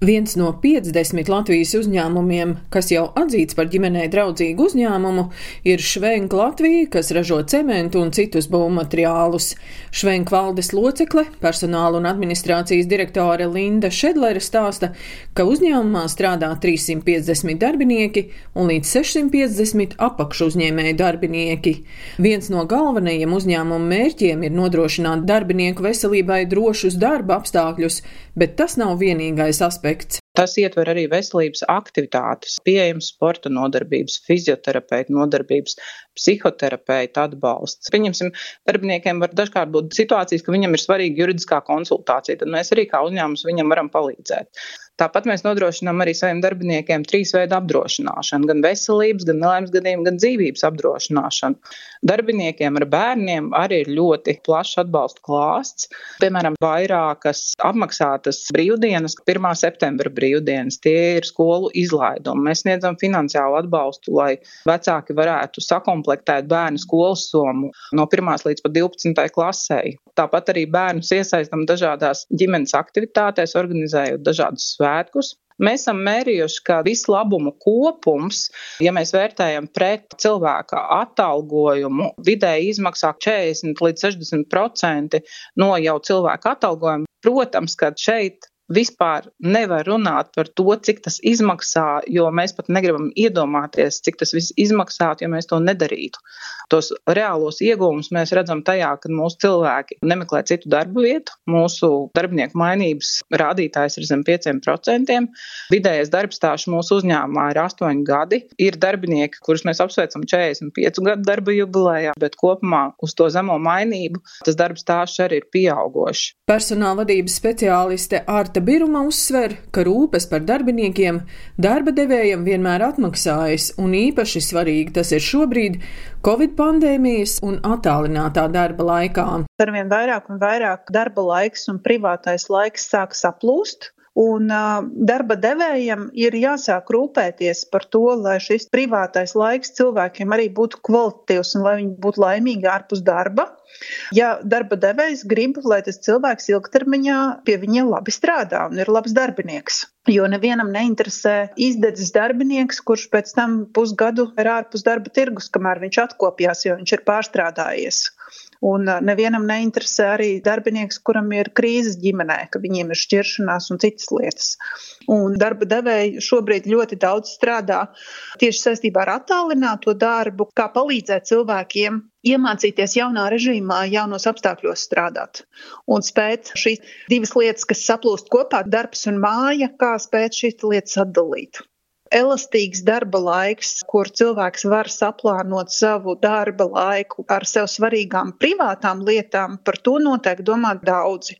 Viens no 50 Latvijas uzņēmumiem, kas jau atzīts par ģimenei draudzīgu uzņēmumu, ir Švenka Latvija, kas ražo cementu un citus būvmateriālus. Švenka valdes locekle, personāla un administrācijas direktore Linda Šedlere stāsta, ka uzņēmumā strādā 350 darbinieki un līdz 650 apakšu uzņēmēju darbinieki. Viens no galvenajiem uzņēmuma mērķiem ir nodrošināt darbinieku veselībai drošus darba apstākļus, bet tas nav vienīgais aspekts aspekts. Tas ietver arī veselības aktivitātes, pieejamas sporta nodarbības, fizioterapeita nodarbības, psihoterapeita atbalsts. Pieņemsim, darbiniekiem var dažkārt būt situācijas, ka viņam ir svarīga juridiskā konsultācija, tad mēs arī kā uzņēmums viņam varam palīdzēt. Tāpat mēs nodrošinām arī saviem darbiniekiem trīs veidu apdrošināšanu - gan veselības, gan nelaimes gadījumu, gan dzīvības apdrošināšanu. Darbiniekiem ar bērniem arī ir ļoti plašs atbalsta klāsts. Piemēram, vairākas apmaksātas brīvdienas, 1. septembra brīvdienas, tie ir skolu izlaidumi. Mēs sniedzam finansiālu atbalstu, lai vecāki varētu sakomplektēt bērnu skolas somu no 1. līdz 12. klasē. Tāpat arī bērnus iesaistam dažādās ģimenes aktivitātēs, organizējot dažādus svētkus svētkus. Mēs esam mērījuši, ka visu labumu kopums, ja mēs vērtējam pret cilvēka atalgojumu, vidēji izmaksā 40 līdz 60% no jau cilvēka atalgojuma. Protams, ka šeit vispār nevar runāt par to, cik tas izmaksā, jo mēs pat negribam iedomāties, cik tas viss izmaksātu, ja mēs to nedarītu. Tos reālos iegūmus mēs redzam tajā, ka mūsu cilvēki nemeklē citu darbu vietu, mūsu darbinieku mainības rādītājs ir zem 5%, vidējais darbstāsts mūsu uzņēmumā ir 8 gadi, ir darbinieki, kurus mēs apsveicam 45 gadu darba jubilejā, bet kopumā uz to zemo mainību tas darbstāsts arī ir pieaugošs. Personāla vadības speciāliste Arta Marta Biruma uzsver, ka rūpes par darbiniekiem darba devējiem vienmēr atmaksājas, un īpaši svarīgi tas ir šobrīd Covid pandēmijas un attālinātā darba laikā. Arvien vairāk un vairāk darba laiks un privātais laiks sāk saplūst. Un uh, darba devējiem ir jāsāk rūpēties par to, lai šis privātais laiks cilvēkiem arī būtu kvalitatīvs un lai viņi būtu laimīgi ārpus darba. Ja darba devējs grib, lai tas cilvēks ilgtermiņā pie viņa labi strādā un ir labs darbinieks. Jo nevienam neinteresē izdedzis darbinieks, kurš pēc tam pusgadu ir ārpus darba tirgus, kamēr viņš atkopjās, jo viņš ir pārstrādājies. Un nevienam neinteresē arī darbinieks, kuram ir krīzes ģimenē, ka viņiem ir šķiršanās un citas lietas. Un darba devēji šobrīd ļoti daudz strādā tieši saistībā ar attālināto darbu, kā palīdzēt cilvēkiem iemācīties jaunā režīmā, jaunos apstākļos strādāt un spēt šīs divas lietas, kas saplūst kopā, darbs un māja, kā spēt šīs lietas atdalīt elastīgs darba laiks, kur cilvēks var saplānot savu darba laiku ar sev svarīgām privātām lietām, par to noteikti domā daudzi.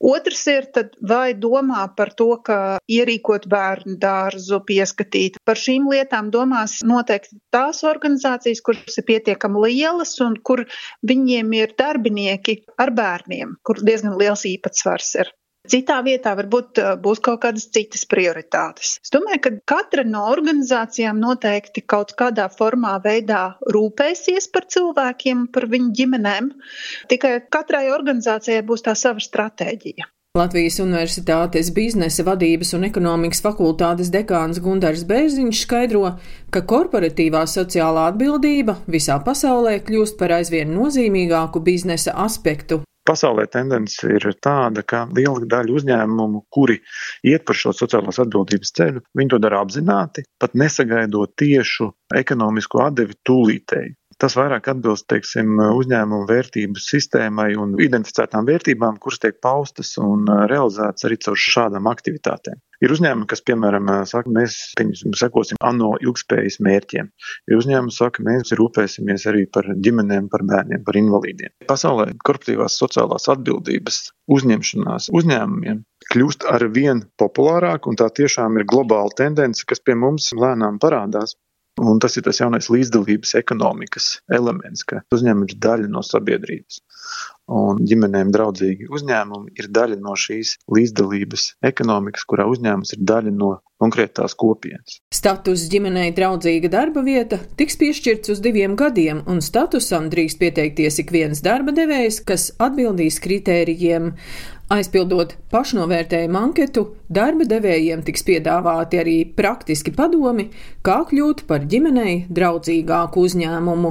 Otrs ir, tad, vai domā par to, ka ierīkot bērnu dārzu, pieskatīt. Par šīm lietām domās noteikti tās organizācijas, kuras ir pietiekami lielas un kur viņiem ir darbinieki ar bērniem, kur diezgan liels īpatsvars ir. Citā vietā varbūt būs kaut kādas citas prioritātes. Es domāju, ka katra no organizācijām noteikti kaut kādā formā veidā rūpēsies par cilvēkiem, par viņu ģimenēm. Tikai katrai organizācijai būs tā sava stratēģija. Latvijas Universitātes biznesa vadības un ekonomikas fakultātes dekāns Gundars Bērziņš skaidro, ka korporatīvā sociālā atbildība visā pasaulē kļūst par aizvien nozīmīgāku biznesa aspektu. Pasaulē tendence ir tāda, ka liela daļa uzņēmumu, kuri iet par šo sociālās atbildības ceļu, viņi to dara apzināti, pat nesagaidot tiešu ekonomisko atdevi tūlītēji. Tas vairāk atbilst teiksim, uzņēmumu vērtību sistēmai un identificētām vērtībām, kuras tiek paustas un realizētas arī caur šādām aktivitātēm. Ir uzņēmumi, kas, piemēram, saka, mēs sekosim ANO ilgspējas mērķiem. Ir uzņēmumi, kas saka, mēs rūpēsimies arī par ģimenēm, par bērniem, par invalīdiem. Pasaulē korporatīvās sociālās atbildības uzņemšanās uzņēmumiem kļūst ar vien populārāk, un tā tiešām ir globāla tendence, kas pie mums lēnām parādās. Un tas ir tas jaunais līdzdalības ekonomikas elements, ka uzņēmums ir daļa no sabiedrības. Un ģimenēm draudzīgi uzņēmumi ir daļa no šīs līdzdalības ekonomikas, kurā uzņēmums ir daļa no konkrētās kopienas. Status ģimenei draudzīga darba vieta tiks piešķirts uz diviem gadiem, un statusam drīkst pieteikties ik viens darba devējs, kas atbildīs kritērijiem. Aizpildot pašnovērtējumu anketu, darba devējiem tiks piedāvāti arī praktiski padomi, kā kļūt par ģimenei draudzīgāku uzņēmumu.